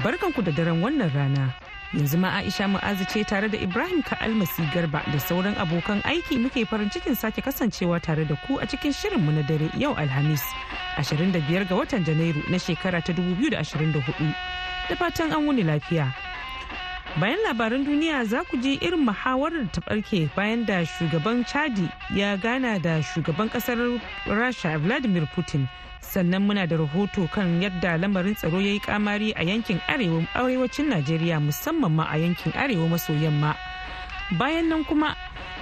Barkanku da daren wannan rana. Yanzu ma Aisha Mu'azu ce tare da Ibrahim Ka'almasi Garba da sauran abokan aiki muke farin cikin sake kasancewa tare da ku a cikin shirinmu na dare yau Alhamis 25 ga watan Janairu na shekara ta 2024. Da fatan an wuni lafiya. Bayan labaran duniya za ku ji irin muhawarar ta barke bayan da shugaban chadi ya gana da shugaban ƙasar rasha vladimir putin. Sannan muna da rahoto kan yadda lamarin tsaro ya yi kamari a yankin arewacin najeriya musamman ma a yankin arewa maso yamma. Bayan nan kuma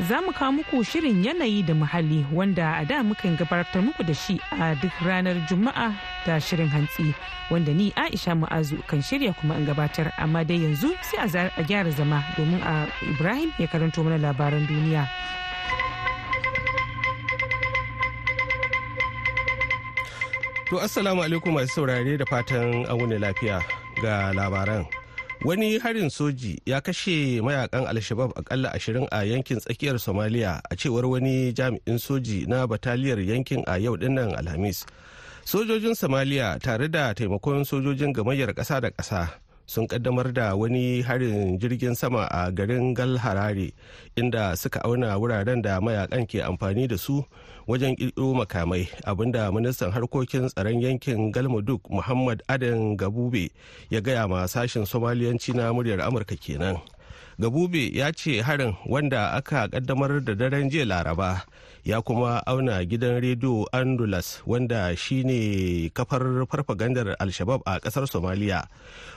za mu kawo muku shirin yanayi da muhalli wanda a da muka gabatar muku da shi a duk ranar juma'a da shirin hantsi wanda ni aisha mu'azu kan shirya kuma in gabatar. Amma dai yanzu sai a gyara zama domin a ibrahim ya karanto mana labaran duniya. To assalamu alaikum masu saurare da fatan an lafiya ga labaran. Wani harin soji ya kashe mayaƙan alshabab akalla ashirin a yankin tsakiyar somaliya a cewar wani jami'in soji na bataliyar yankin a yau ɗin nan alhamis. Sojojin somaliya tare da taimakon sojojin gamayyar ƙasa da ƙasa sun kaddamar da wani harin jirgin sama a garin gal harare inda suka auna wuraren da mayaƙan ke amfani da su wajen ƙirƙiro makamai abin da ministan harkokin tsaron yankin galmudug muhammad adan gabube ya gaya ma sashen somaliyanci na muryar amurka kenan. Gabube ya ce harin wanda aka kaddamar da daren jiya laraba ya kuma auna gidan rediyo andulas wanda shine kafar farfagandar alshabab a ƙasar somaliya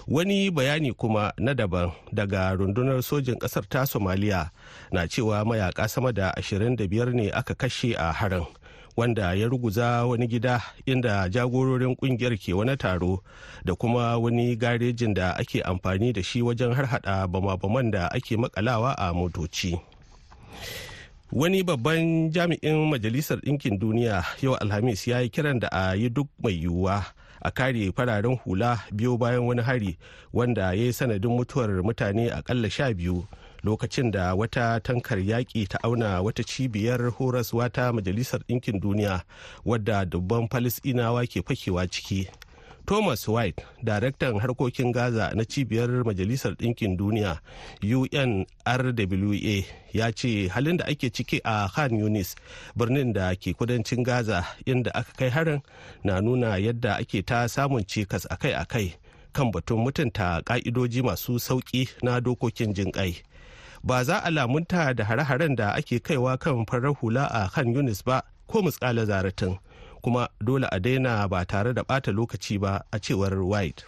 wani bayani kuma na daban daga rundunar sojin ƙasar ta somaliya na cewa mayaka sama da 25 ne aka kashe a harin wanda ya ruguza wani gida inda jagororin ƙungiyar ke wani taro da kuma wani garejin da ake amfani da shi wajen harhaɗa bama-baman da ake makalawa a motoci. Wani babban jami'in majalisar ɗinkin duniya yau alhamis ya yi kiran da a yi duk mai yiwuwa a kare fararen hula biyo bayan wani hari wanda ya yi sanadin mutuwar mutane akalla sha biyu lokacin da wata tankar yaƙi ta auna wata cibiyar horaswa ta majalisar ɗinkin duniya wadda dubban falisɗinawa ke fakewa ciki. Thomas white daraktan harkokin gaza na cibiyar majalisar ɗinkin duniya unrwa ya ce halin da ake ciki a khan yunis birnin da ke kudancin gaza inda aka kai harin na nuna yadda ake ta samun cikas akai-akai kan batun mutunta ka'idoji masu sauƙi na dokokin jinƙai ba za a lamunta da hare-haren da ake kaiwa kan farar hula a khan yunis ba ko mutsala zaratin. Kuma dole a daina ba tare da bata lokaci ba a cewar white.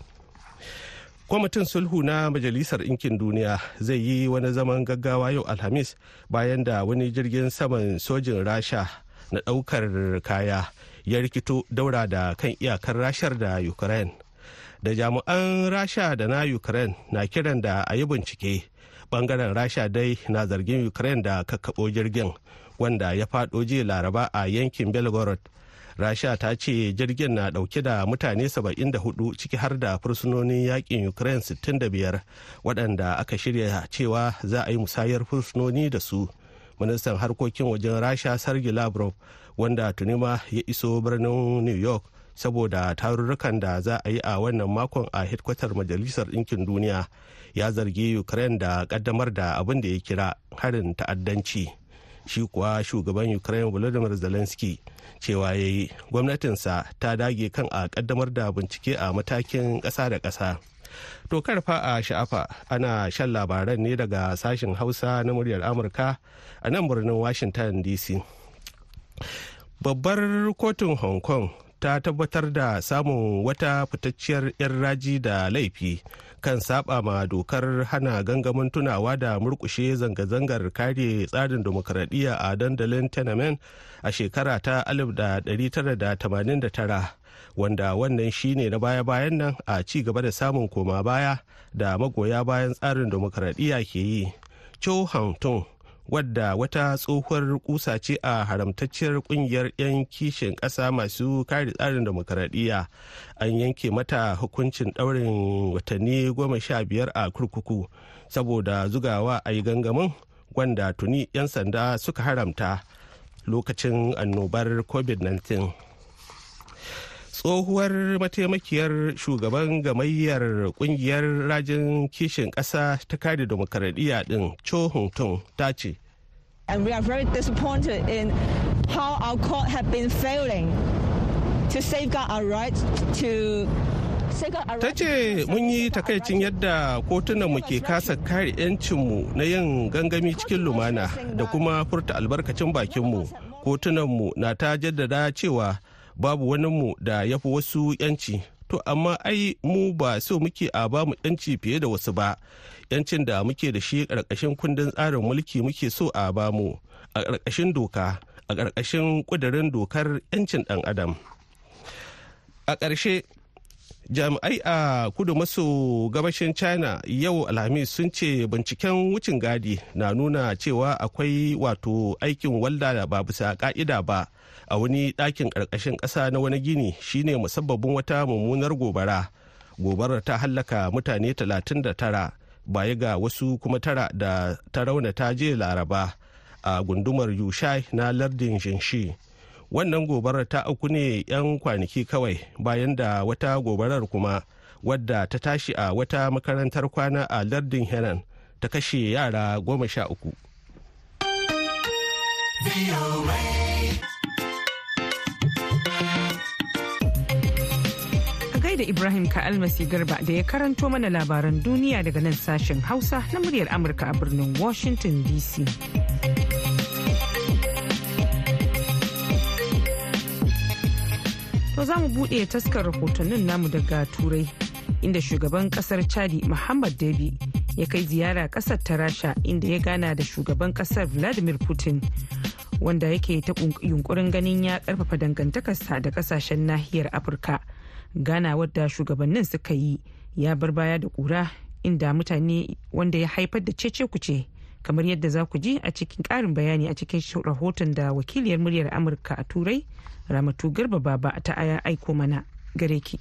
Kwamitin sulhu na majalisar ɗinkin duniya zai yi wani zaman gaggawa yau alhamis bayan da wani jirgin saman sojin rasha na ɗaukar kaya ya rikito daura da kan iyakar rashar da ukraine. Da jami'an rasha da na ukraine na kiran da a yi bincike ɓangaren rasha dai na zargin ukraine da kakkaɓo jirgin wanda ya faɗo jiya laraba a yankin belgorod. Rasha ta ce jirgin na ɗauke da mutane 74 ciki har da fursunonin yaƙin ukraine 65 waɗanda aka shirya cewa za a yi musayar fursunoni da su. Ministan harkokin wajen rasha sergei lavrov wanda tuni ma ya iso birnin new york saboda tarurrukan da za a yi a wannan makon a hedkwatar majalisar ɗinkin duniya ya zargi ukraine da kaddamar da abin da ya kira harin ta'addanci. Shi kuwa shugaban ukraine volodymyr zelensky cewa ya yi gwamnatinsa ta dage kan a kaddamar da bincike a matakin ƙasa da ƙasa. To karfa a sha'afa ana shan labaran ne daga sashen hausa na muryar amurka a nan birnin washington dc babbar kotun hong kong ta tabbatar da samun wata fitacciyar 'yan raji da laifi kan saba ma dokar hana gangamin tunawa da murkushe zanga-zangar kare tsarin demokradiyya a dandalin tenement a shekara ta 1989 wanda wannan shine na baya-bayan nan a ci gaba da samun koma baya da magoya bayan tsarin demokaradiyya ke yi. Cho hantun wadda wata tsohuwar kusa ce a haramtacciyar ƙungiyar 'yan kishin ƙasa masu kare tsarin demokaradiyya an yanke mata hukuncin ɗaurin watanni goma sha biyar a kurkuku saboda zugawa a yi gangamin wanda tuni 'yan sanda suka haramta lokacin annobar covid-19 tsohuwar mataimakiyar shugaban gamayyar ƙungiyar rajin kishin ƙasa ta kare demokaradiyya din cho tun ta ce And we are very disappointed in how our court have been failing to safeguard our rights to ta ce mun yi takaicin yadda kotunanmu ke kasa kare 'yancinmu na yin gangami cikin lumana da kuma furta albarkacin bakinmu. Kotunanmu na ta jaddada cewa babu waninmu da ya fi wasu 'yanci. To amma ai mu ba so muke a ba mu 'yanci fiye da wasu ba. Yancin da muke da shi ƙarƙashin kundin tsarin mulki muke so a ba mu a ƙarƙashin doka a ƙarƙashin ƙudurin dokar 'yancin ɗan adam. A ƙarshe jami'ai a kudu maso gabashin china yau alhamis sun ce binciken wucin gadi na nuna cewa akwai wato aikin walda da ba bisa ka'ida ba. A wani ɗakin ƙarƙashin ƙasa na wani gini shine musabbabin wata mummunar gobara. Gobarar ta hallaka mutane 39 baya ga wasu kuma tara da ta raunata je laraba a gundumar yushai na lardin jinshi. Wannan gobarar ta auku ne 'yan kwanaki kawai bayan da wata gobarar kuma wadda ta tashi a wata makarantar kwana a lardin henan ta kashe yara goma sha uku. Da Ibrahim Ka'almasi Garba da ya karanto mana labaran duniya daga nan sashen Hausa na muryar Amurka a birnin Washington DC. To za mu buɗe taskar rahotannin namu daga Turai inda shugaban ƙasar Chadi Muhammad Dabi ya kai ziyara ƙasar ta Rasha inda ya gana da shugaban ƙasar Vladimir Putin wanda yake ta yunkurin ganin ya ƙarfafa dangantakarsa da ƙasashen nahiyar Afirka. Gana wadda shugabannin suka yi ya bar baya da kura inda mutane wanda ya haifar da cece kuce kamar yadda za ku ji a cikin karin bayani a cikin rahoton da wakiliyar muryar amurka a turai ramatu garba baba ta aya aiko mana gare ki.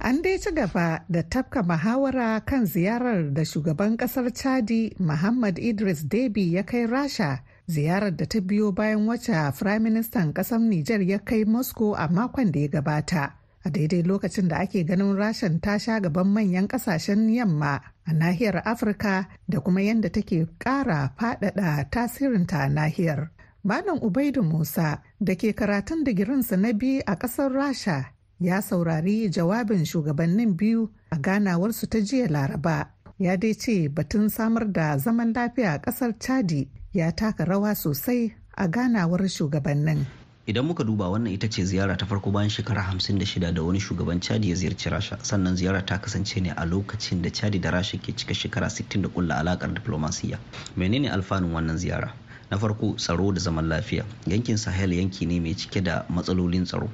An dai ci gaba da tafka muhawara kan ziyarar da shugaban ƙasar chadi muhammad idris debi ya kai rasha ziyarar da ta biyo bayan wacce firaministan ƙasar niger ya kai moscow a makon da ya gabata. A daidai lokacin da ake ganin rashin ta sha gaban manyan ƙasashen yamma a nahiyar afirka da kuma yadda take kara faɗaɗa tasirinta a nahiyar Malam Ubaidu Musa da ke karatun digirinsa na biyu a ƙasar Rasha ya saurari jawabin shugabannin biyu a ganawarsu ta jiya Laraba. Ya dai ce batun samar da zaman lafiya a ƙasar Chadi ya taka rawa sosai a ganawar shugabannin. Idan muka duba wannan ita ce ziyara ta farko bayan shekara 56 da wani shugaban chadi ya ziyarci rasha. Sannan ziyara ta kasance ne a lokacin da chadi da rasha ke cika shekara 60 da kulla alakar diplomasiya menene alfanun wannan ziyara? Na farko tsaro da zaman lafiya. Yankin sahel yanki ne mai cike da matsalolin tsaro.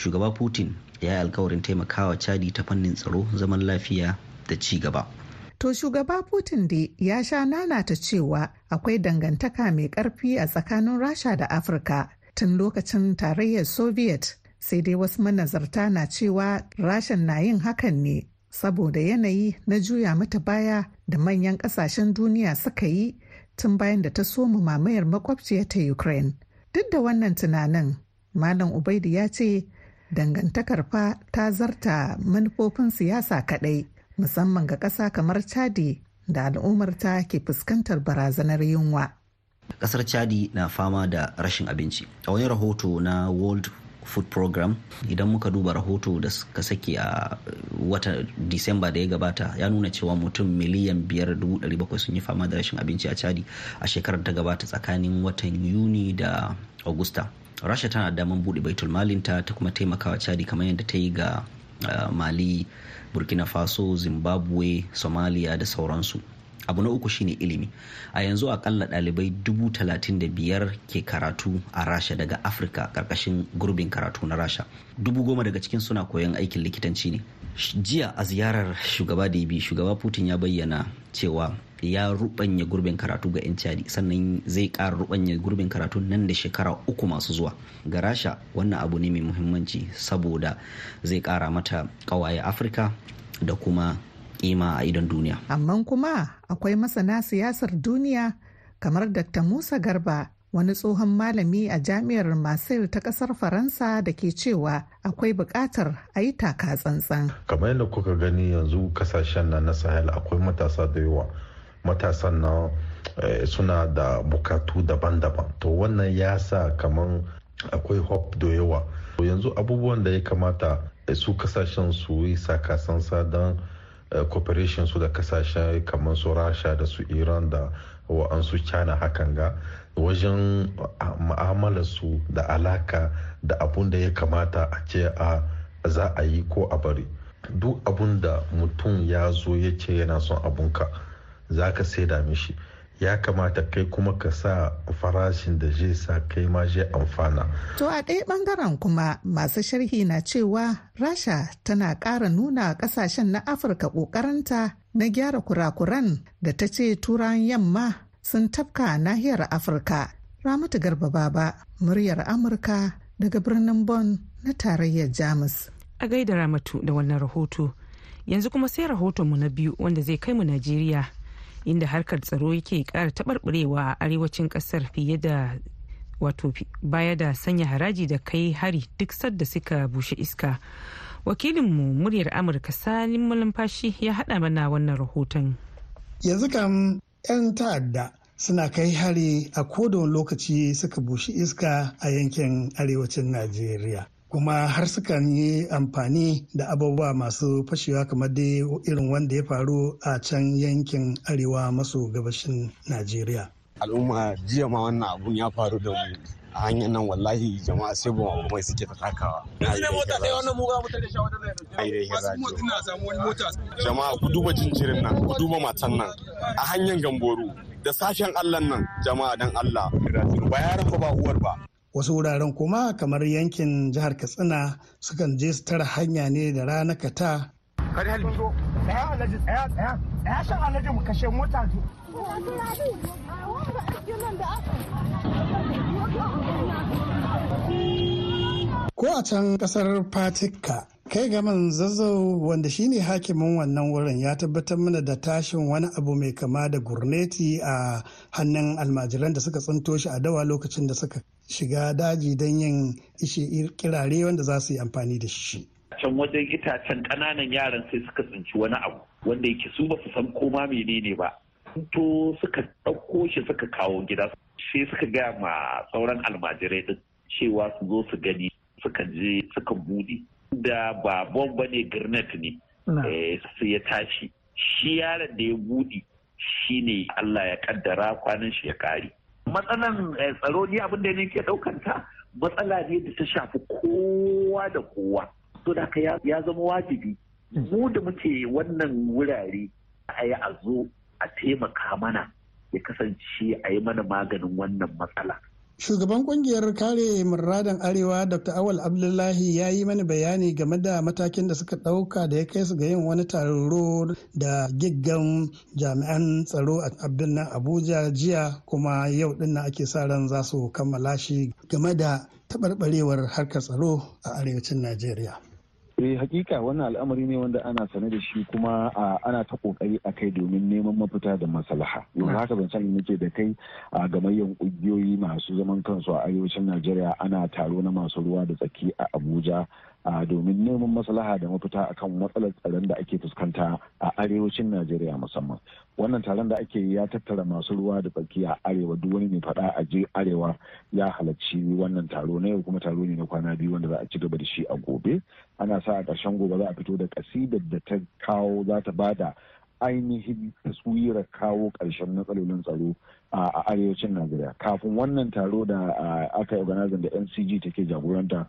Shugaba putin ya yi alkawarin taimakawa chadi ta fannin tsaro zaman lafiya da ci gaba. To shugaba Putin da ya sha nanata cewa akwai dangantaka mai ƙarfi a tsakanin Rasha da Afirka. Tun lokacin tarayyar Soviet sai dai wasu manazarta na cewa Rashan na yin hakan ne saboda yanayi na juya mata baya da manyan ƙasashen duniya suka yi tun bayan da ta soma mamayar makwabciya ta Ukraine. Duk da wannan tunanin, Malam Ubaidu ya ce dangantakar fa ta zarta manufofin siyasa kaɗai, musamman ga ƙasa kamar Chadi da al'ummarta ke fuskantar barazanar yunwa. Ƙasar Chadi na fama da rashin abinci. A wani rahoto na World food program idan muka duba rahoto da suka sake a wata disamba da ya gabata ya nuna cewa mutum miliyan biyar bakwai sun yi fama da rashin abinci a chadi a shekarar ta gabata tsakanin watan yuni da augusta rasha tana daman buɗe baitul malinta ta kuma taimakawa chadi kamar yadda ta yi ga mali burkina faso zimbabwe somalia da sauransu abu na uku shine ilimi. A yanzu akalla ɗalibai dubu talatin da biyar ke karatu a rasha daga afirka ƙarƙashin gurbin karatu na rasha. Dubu goma daga cikin suna koyon aikin likitanci ne. Jiya a ziyarar shugaba da bi shugaba putin ya bayyana cewa ya rubanya gurbin karatu ga 'yan cadi sannan zai ƙara rubanya gurbin karatu nan da shekara uku masu zuwa. Ga rasha wannan abu ne mai muhimmanci saboda zai ƙara mata ƙawaye afirka da kuma kima a idon duniya. Amma kuma akwai masana siyasar duniya kamar Dr. Musa Garba wani tsohon malami a jami'ar Marseille ta ƙasar Faransa da ke cewa akwai buƙatar a yi taka tsantsan. Kamar yadda kuka gani yanzu ƙasashen na na Sahel akwai matasa da yawa. Matasan na suna da bukatu daban-daban. To wannan ya sa kamar akwai hop da yawa. Yanzu abubuwan da ya kamata su ƙasashen su yi sakasansa don cooperation su da ƙasashe kamar su rasha da su iran da wa'ansu china hakan ga wajen ma'amalar su da alaka da abun da ya kamata a ce a za a yi ko a bari. Duk abun da mutum ya zo ya ce yana son abunka za ka saida mishi. Ya kamata kai kuma ka sa farashin da zai sa kai ma zai amfana. To a ɗaya ɓangaren kuma masu sharhi na cewa Rasha tana ƙara nuna ƙasashen na Afirka ƙoƙarinta na gyara kurakuran da ta ce turan yamma sun tafka nahiyar Afirka. Ramatu Garba Baba, muryar Amurka daga birnin Bonn na tarayyar Jamus. A gaida Ramatu da wannan rahoto. Yanzu kuma sai rahotonmu na biyu wanda zai kai mu Najeriya. Inda harkar tsaro yake kara taɓarɓarewa a arewacin ƙasar fiye da wato baya da sanya haraji da kai hari duk sadda suka bushe iska. Wakilinmu muryar amurka salim malumfashi ya haɗa mana wannan rahoton. Yanzu kam 'yan ta'adda suna kai hari a kodon lokaci suka bushe iska a yankin arewacin najeriya. Kuma har sukan yi amfani da abubuwa masu fashewa kamar dai irin wanda ya faru a can yankin arewa maso gabashin najeriya. Al'umma jiya ma wannan abun ya faru da mu. A hanyar nan wallahi jama'a sai ba mai suke ta takawa. Jama'a ku duba jinjirin nan ku duba matan nan. A hanyar gamboru da sashen allah nan jama'a dan allah. Ba yaran ba uwar ba. Wasu wuraren kuma kamar yankin jihar katsina sukan je su tara hanya ne da rana kata kari halin zo tsaya alhaji. Tsaya tsaya. Tsaya shan alhaji mu kashe mota ko a can ƙasar fatika kai gaman zazzau wanda shine hakimin wannan wurin ya tabbatar mana da tashin wani abu mai kama da gurneti a hannun almajiran da suka tsinto shi a dawa lokacin da suka shiga daji don yin ishe kirare wanda za su yi amfani da shi. Can wajen itacen ƙananan yaran sai suka tsinci wani abu wanda yake su ba su san koma menene ba. To suka ɗauko shi suka kawo gida sai suka gaya ma sauran almajirai din cewa su zo su gani suka je suka buɗe. Da ba bomba ne garnet ne sai ya tashi. Shi yaron da ya buɗe shi ne Allah ya kaddara kwanan shi ya kare matsalan tsaro ne abin da ne ke ɗaukanta matsala ne da ta shafi kowa da kowa. To da ya zama wajibi mu da muke wannan wurare a yi a zo a taimaka mana ya kasance a yi mana maganin wannan matsala. Shugaban ƙungiyar kare murradan Arewa Dr. Awal Abdullahi ya yi mani bayani game da matakin da suka ɗauka da ya kai su ga yin wani taro da giggan jami'an tsaro a birnin Abuja jiya kuma yau din ake sa ran za su kammala shi game da taɓarɓarewar harkar tsaro a arewacin Najeriya. Eh hakika wannan al'amari ne wanda ana sane da shi kuma ana ta ƙoƙari a kai domin neman mafita da maslaha. Yanzu haka ban sani nake da kai a gamayyan kungiyoyi masu zaman kansu a arewacin najeriya ana taro na masu ruwa da tsaki a abuja domin neman maslaha da mafita akan matsalar tsaron da ake fuskanta a arewacin najeriya musamman. Wannan taron da ake ya tattara masu ruwa da tsaki a arewa. Duk wani mai faɗa a je arewa ya halarci wannan taro na yau kuma taro ne na kwana biyu wanda za a ci gaba da shi a gobe. Ana sa a ƙarshen gobe za a fito da kasidar da ta kawo za ta ba da ainihin taswirar kawo ƙarshen matsalolin tsaro a arewacin najeriya. Kafin wannan taro da aka organizing da ncg take jagoranta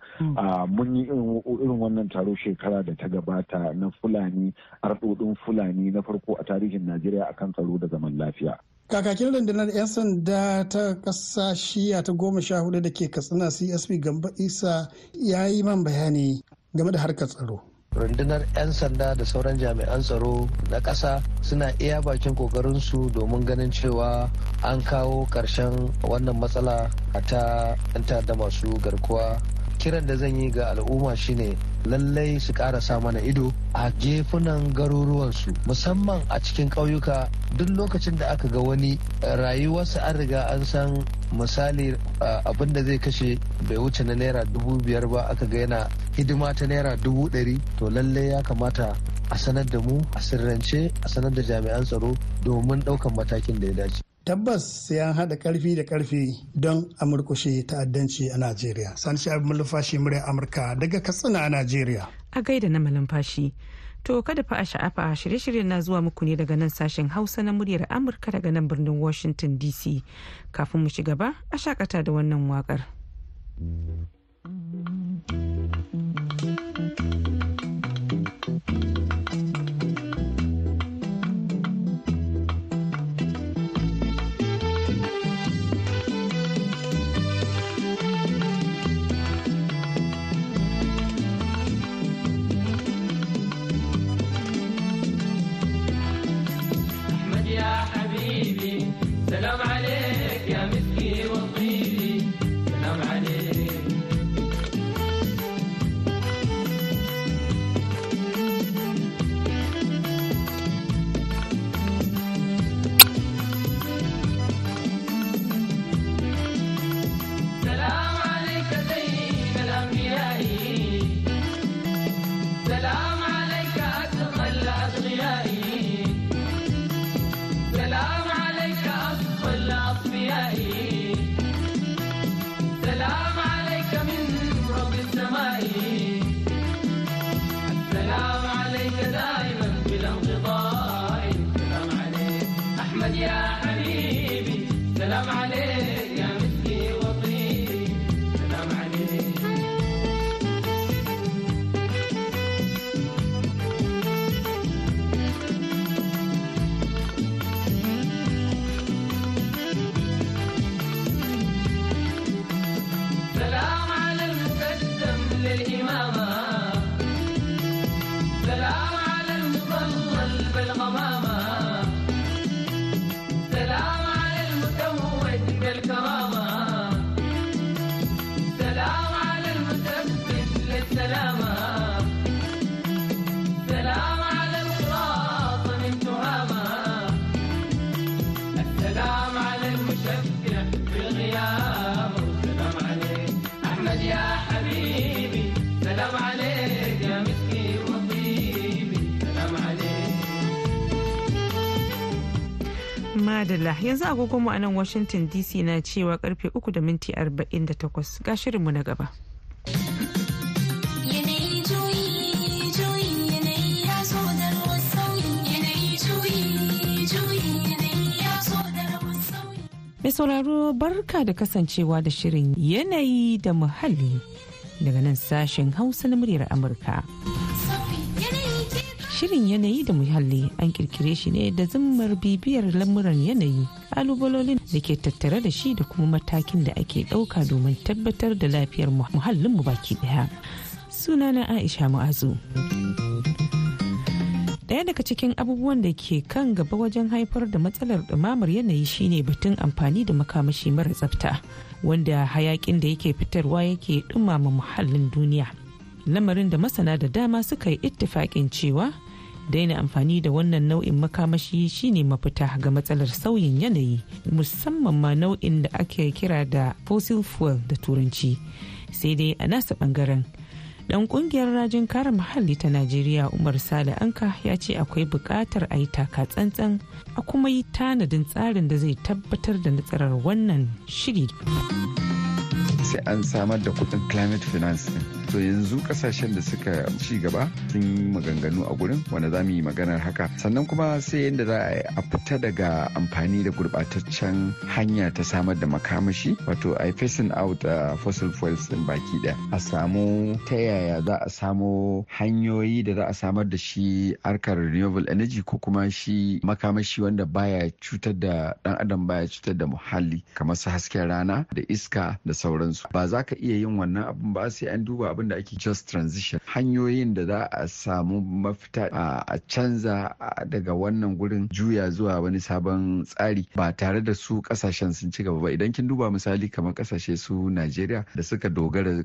mun yi irin wannan taro shekara da ta gabata na fulani arɗoɗin fulani na farko a tarihin najeriya akan tsaro da zaman lafiya. Kakakin rundunar 'yan sanda ta ƙasa shiya ta goma sha huɗu da ke katsina csp gamba isa ya yi man bayani game da harkar tsaro. Rundunar 'yan sanda da sauran jami'an tsaro na ƙasa suna iya bakin ƙoƙarinsu domin ganin cewa an kawo ƙarshen wannan matsala ta 'yan da masu garkuwa. Kiran da zan yi ga al'umma shine lallai su ƙara sa mana ido a gefunan garuruwansu musamman a cikin ƙauyuka. Duk lokacin da aka ga wani rayuwarsa an riga an san misali abin da zai kashe bai wuce na naira dubu biyar ba aka ga yana hidima ta naira dubu ɗari. To lallai ya kamata a sanar da mu a sirrance a sanar da jami'an tsaro domin ɗaukan matakin da ya dace. Tabbas sai an haɗa ƙarfi da ƙarfi don a murkushe ta'addanci a najeriya. Sani abin malumfashi murya amurka daga katsina a najeriya. A gaida na malumfashi. To kada fa a sha'afa shirye-shiryen na zuwa muku ne daga nan sashen hausa na muryar amurka daga nan birnin washington dc kafin mu ci gaba a shakata da wannan waƙar. Yeah. Madalla. Yanzu agogonmu a nan Washington DC na cewa ƙarfe 3 da minti 48 ga shirinmu na gaba. Mai sauraro barka da kasancewa da shirin yanayi da muhalli. Daga nan sashen Hausa na muryar Amurka. Shirin yanayi da muhalli an kirkire shi ne da zimmar bibiyar lamuran yanayi, kalubalolin da ke tattare da shi da kuma matakin da ake ɗauka domin tabbatar da lafiyar muhallinmu baki ɗaya. Sunana Aisha Mu'azu. Daya daga cikin abubuwan da ke kan gaba wajen haifar da matsalar ɗumamar yanayi shine batun amfani da makamashi mara tsafta wanda hayakin da yake fitarwa yake ɗumama muhallin duniya. Lamarin da masana da dama suka yi ittifaƙin cewa daina amfani da wannan nau'in makamashi shine mafita ga matsalar sauyin yanayi musamman ma nau'in da ake kira da fossil fuel da turanci. Sai dai a nasa ɓangaren dan ƙungiyar rajin kare muhalli ta najeriya umar sale anka ya ce akwai buƙatar a yi taka tsantsan a kuma yi tanadin tsarin da zai tabbatar da nasarar wannan shiri. Sai an samar da kuɗin climate finance to yanzu ƙasashen da suka ci gaba sun yi maganganu a gurin wanda za mu yi maganar haka. Sannan kuma sai yadda za a fita daga amfani da gurbataccen hanya ta samar da makamashi wato a facing out uh, fossil fuels din baki ɗaya a samu ta yaya za a samo hanyoyi da za a samar da shi harkar renewable energy ko kuma shi makamashi wanda baya cutar da dan adam baya cutar da muhalli kamar su hasken rana da iska da sauransu. Ba za ka iya yin wannan abin ba sai an duba abin da ake just transition. Hanyoyin da za a samu mafita a canza daga wannan gurin juya zuwa wani sabon tsari ba tare da su ƙasashen sun ci gaba ba. Idan kin duba misali kamar ƙasashe su Najeriya da suka dogara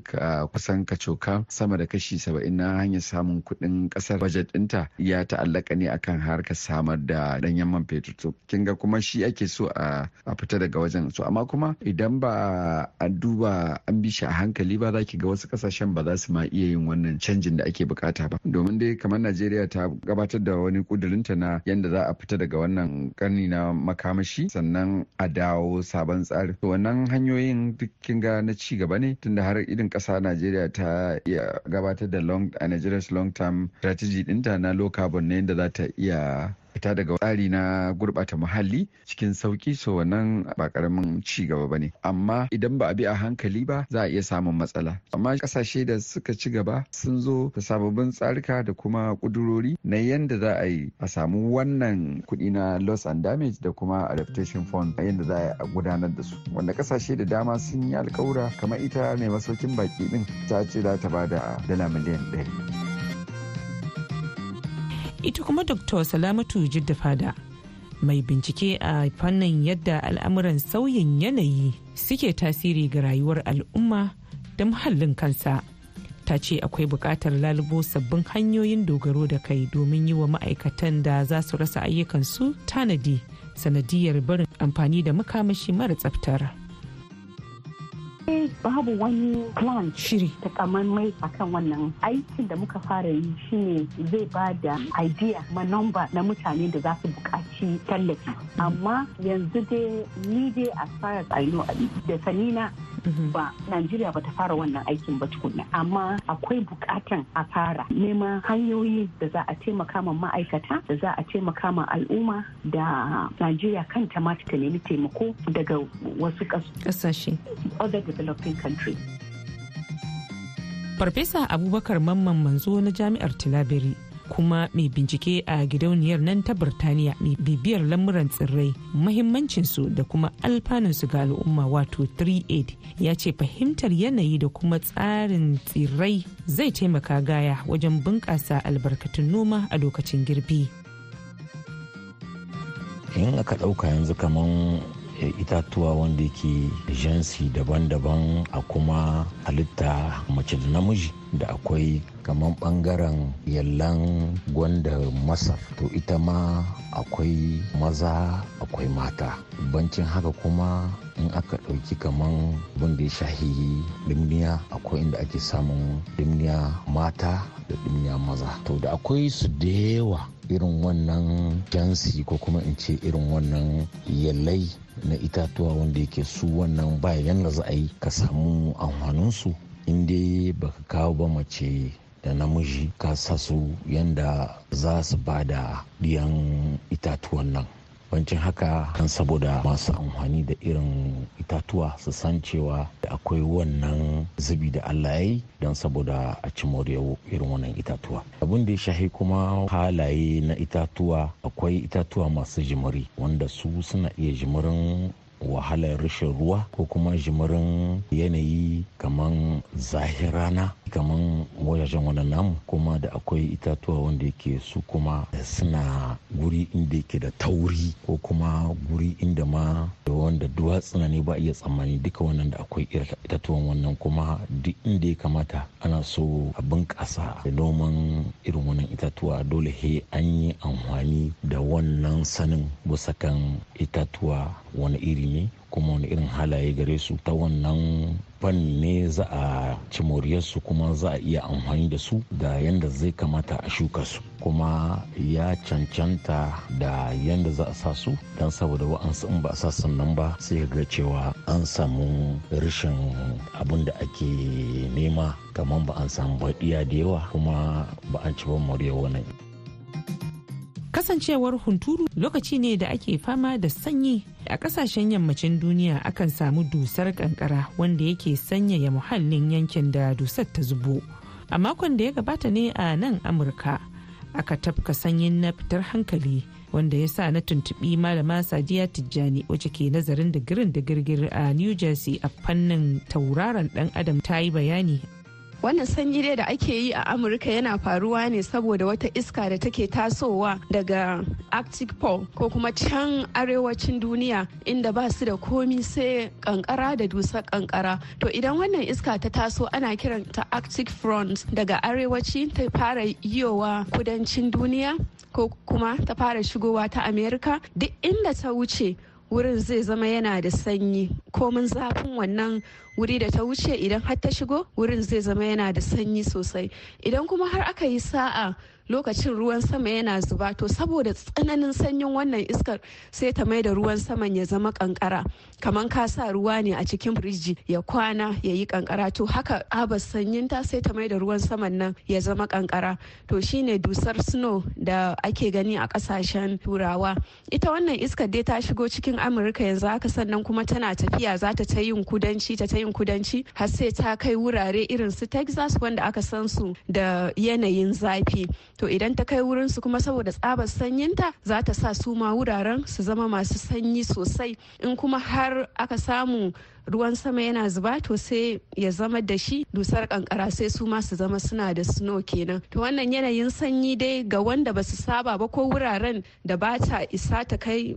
kusan kacoka sama da kashi saba'in na hanyar samun kuɗin ƙasar. Budget ɗinta ya ta'allaka ne akan harkar samar da ɗanyen man fetur. To kin ga kuma shi ake so a fita daga wajen. So amma kuma idan ba a duba an bi shi a hankali ba za ki ga wasu ƙasashen ba za su ma iya yin wannan canjin da ake buƙata ba. Domin dai kamar Najeriya ta gabatar da wani kudurinta na yadda za a fita daga wannan karni na makamashi sannan a dawo sabon tsari. To wannan hanyoyin duk kin ga na ci gaba ne tunda har irin kasa Najeriya ta iya gabatar da long a Nigeria's long term strategy ɗinta na low carbon ne yadda za ta iya fita daga tsari na gurbata muhalli cikin sauƙi so wannan ba ƙaramin ci gaba ba ne. Amma idan ba a bi a hankali ba za a iya samun matsala. Amma ƙasashe da suka ci gaba sun zo da sababbin tsarika da kuma kudurori na yadda za a yi a samu wannan kuɗi na loss and damage da kuma adaptation fund a yadda za a gudanar da su. Wanda ƙasashe da dama sun yi alkawura kamar ita mai masaukin baki din ta ce za ta ba da dala miliyan ɗari. Ita kuma dr salamatu jidda fada mai bincike a fannin yadda al'amuran sauyin yanayi suke tasiri ga rayuwar al'umma da muhallin kansa ta ce akwai buƙatar lalubo sabbin hanyoyin dogaro da kai domin yi wa ma'aikatan da za su rasa ayyukansu tanadi sanadiyar barin amfani da makamashi mara tsaftar. Babu wani plan shiri. takamaimai akan wannan. Aikin da muka fara yi shine zai ba da idea ma number na mutane da za su buƙaci tallafi. Amma yanzu dai ni dai as far as I know da sanina ba Najeriya ba ta fara wannan aikin ba tukunna. Amma akwai bukatan a fara neman hanyoyi da za a taimaka ma ma'aikata da za a taimaka ma al'umma da Najeriya kanta ma ta nemi taimako daga wasu ƙasashe other developing countries. Farfesa Abubakar Mamman Manzo na Jami'ar Tilaberi kuma mai bincike a gidauniyar nan ta Birtaniya mai bibiyar lamuran tsirrai mahimmancinsu da kuma alfanunsu ga al'umma wato 3aid ya ce fahimtar yanayi da kuma tsarin tsirrai zai taimaka gaya wajen bunƙasa albarkatun noma a lokacin girbi. in aka ɗauka yanzu kaman itatuwa wanda yake jansi daban-daban a kuma halitta mace da namiji da akwai kamar ɓangaren yallan gwanda masar to ita ma akwai maza akwai mata. Bancin haka kuma in aka ɗauki kaman wanda ya shahi dimniya akwai inda ake samun dimniya mata da dimniya maza. To da akwai su da yawa irin wannan jansi ko kuma in ce irin wannan yallai na itatuwa wanda yake su wannan bayan da za a yi ka samu amfaninsu. In dai baka kawo ba mace da namiji ka sa su yanda za su ba da ɗiyan itatuwan nan. Bancin haka kan saboda masu amfani da irin itatuwa su san cewa da akwai wannan zubi da allah ya yi don saboda a ci moriyar irin wannan itatuwa. Abin da ya shahi kuma halaye na itatuwa akwai itatuwa masu jimiri wanda su suna iya jimirin wahalar rashin ruwa ko kuma jimirin yanayi kaman zahirana kaman wajajen wannan namu kuma da akwai itatuwa wanda yake su kuma suna guri inda yake da tauri ko kuma guri inda ma da wanda duwatsuna ne ba iya tsammani duka wannan da akwai itatuwan wannan kuma duk inda ya kamata ana so a bunƙasa da noman irin wannan itatuwa. Dole he an yi amfani da wannan sanin bisa kan itatuwa wani iri ne kuma wani irin halaye gare su ta wannan fanni ne za a ci moriyarsu kuma za a iya amfani da su da yadda zai kamata a shuka su. Kuma ya cancanta da yadda za a sa su don saboda wa'ansu in ba a sa sannan ba sai ga cewa an samu rashin abin da ake nema kamar ba an samu baɗiya da yawa kuma ba an ci ban moriyar wani kasancewar hunturu lokaci ne da ake fama da sanyi. A ƙasashen yammacin duniya akan samu dusar kankara wanda yake sanyaya muhallin yankin da dusar ta zubo. A makon da ya gabata ne a nan amurka aka tafka sanyin na fitar hankali wanda ya sa na tuntubi malama sadiya tijjani wacce ke nazarin digirin da girgir a new jersey a fannin tauraron dan adam ta yi bayani wannan sanyi dai da ake yi a amurka yana faruwa ne saboda wata iska da take tasowa daga arctic pole ko kuma can arewacin duniya inda ba su da komi sai kankara da dusar kankara. To idan wannan iska ta taso ana kiranta arctic front daga arewaci ta fara yiwa kudancin duniya ko kuma ta fara shigowa ta amerika. Duk inda ta wuce wurin zai zama yana da sanyi. Komin zafin wannan wuri da ta wuce idan har ta shigo wurin zai zama yana da sanyi sosai. Idan kuma har aka yi sa'a lokacin ruwan sama yana zuba to saboda tsananin sanyin wannan iskar sai ta mai da ruwan saman ya zama kankara. Kamar ka sa ruwa ne a cikin firiji ya kwana ya yi kankara to haka abas sanyinta sai ta mai da ruwan saman nan ya zama kankara. To shine dusar snow da ake gani a ƙasashen turawa. Ita wannan iskar dai ta shigo cikin amurka yanzu haka sannan kuma tana tafiya za ta ta yin kudanci ta ta yin kudanci har sai ta kai wurare irin su texas wanda aka san su da yanayin zafi. To idan ta kai wurin su kuma saboda tsabar sanyinta za ta sa su ma wuraren su zama masu sanyi sosai. In kuma har aka samu ruwan sama yana zuba to sai ya zama da shi dusar kankara sai su ma su zama suna da snow kenan. To wannan yanayin sanyi dai ga wanda ba su saba ba ko wuraren da ba ta isa ta kai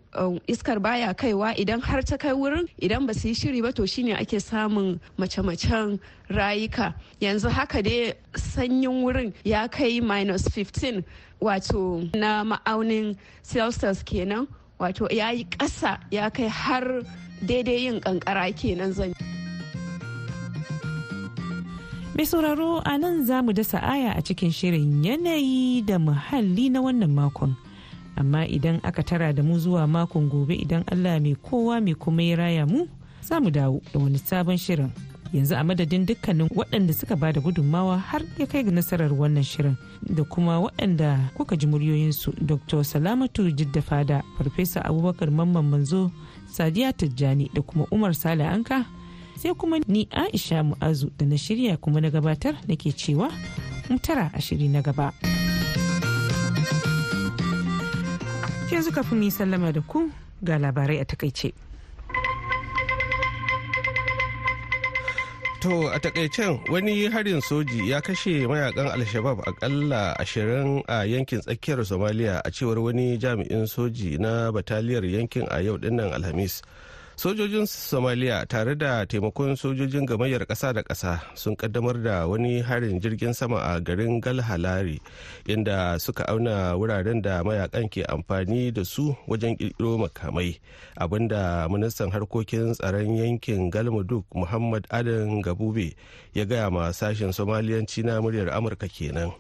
iskar baya kaiwa idan har ta kai wurin idan ba su yi shiri ba to shine ake samun mace-macen rayuka. Yanzu haka dai sanyin wurin ya kai minus 15 wato na ma'aunin celsius kenan wato ya yi ƙasa ya kai har daidai yin kankara kenan zan Mai sauraro a nan za mu dasa aya a cikin shirin yanayi da muhalli na wannan makon. Amma idan aka tara da mu zuwa makon gobe idan Allah mai kowa mai kuma ya raya mu, za mu dawo da wani sabon shirin. Yanzu a madadin dukkanin waɗanda suka ba da gudunmawa har ya kai ga nasarar wannan shirin da kuma waɗanda kuka ji muryoyinsu Dr. Salamatu Jidda Fada, Farfesa Abubakar Mamman Manzo, Sadiya Tijjani da kuma Umar Sale Anka. sai kuma ni aisha mu'azu da na shirya kuma na gabatar nake cewa tara a shiri na gaba yanzu kafin mu yi sallama da ku ga labarai a taƙaice To a takaicen wani harin soji ya kashe mayaƙan alshabab akalla ashirin a yankin tsakiyar Somalia a cewar wani jami'in soji na bataliyar yankin a yau ɗin nan Alhamis. Sojojin somaliya tare da taimakon sojojin gamayyar ƙasa da ƙasa sun kaddamar da wani harin jirgin sama a garin galhalari inda suka auna wuraren da mayaƙan ke amfani da su wajen ƙirƙiro makamai abin da ministan harkokin tsaron yankin galmudug muhammad adan gabube ya gaya ma sashen somaliyanci na muryar amurka kenan.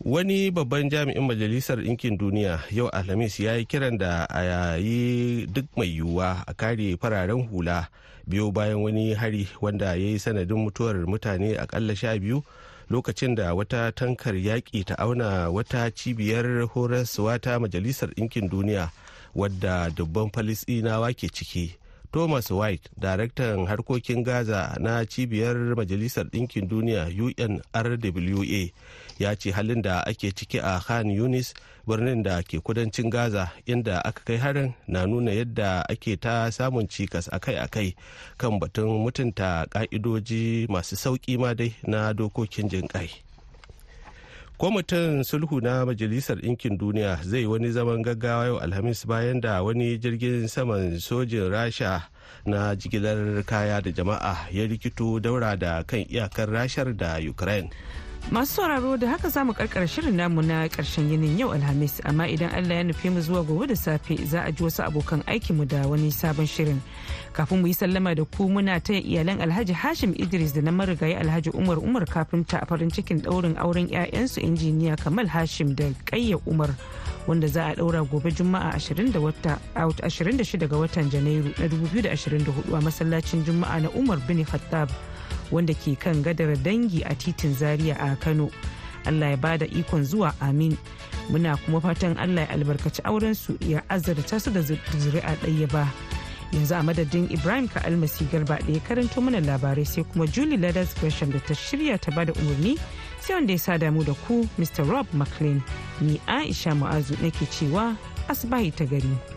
Wani babban jami'in majalisar ɗinkin duniya yau alhamis ya yi kiran da a yayi duk mai yiwuwa a kare fararen hula biyo bayan wani hari wanda ya yi sanadin mutuwar mutane akalla sha biyu lokacin da wata tankar yaƙi ta auna wata cibiyar horaswa ta majalisar ɗinkin duniya wadda dubban falisɗinawa ke ciki. Thomas white daraktan harkokin gaza na cibiyar majalisar ɗinkin duniya unrwa ya ce halin da ake ciki a khan yunis birnin da ke kudancin gaza inda aka kai harin na nuna yadda ake ta samun cikas akai-akai kan batun mutunta ka'idoji masu sauƙi ma dai na dokokin jinƙai. Kwamitin sulhu na majalisar ɗinkin duniya zai wani zaman gaggawa yau alhamis bayan da wani jirgin saman sojin rasha na jigilar kaya da jama'a ya rikito daura da kan iyakar rashar da ukraine. Masu sauraro da haka za mu karkara shirin namu na ƙarshen yinin yau Alhamis amma idan Allah ya nufi mu zuwa gobe da safe za a ji wasu abokan aikinmu da wani sabon shirin. Kafin mu yi sallama da ku muna ta iyalan Alhaji Hashim Idris da na marigayi Alhaji Umar Umar kafinta a farin cikin daurin auren 'ya'yansu injiniya Kamal Hashim da Kayya Umar wanda za a daura gobe Juma'a 26 ga watan Janairu na 2024 a masallacin Juma'a na Umar bin Khattab. Wanda ke kan gadar dangi a titin zaria a kano. Allah ya ba da ikon zuwa amin. Muna kuma fatan allah ya albarkaci aurensu ya azurta su da zuri'a ɗaya ba. Yanzu a madadin ibrahim ka almasi garba da ya karanto mana labarai sai kuma julie ladders gresham da ta shirya ta ba da umarni sai wanda ya sada mu da ku mr rob mclean. Ni aisha mu'azu nake cewa asibahi ta gari.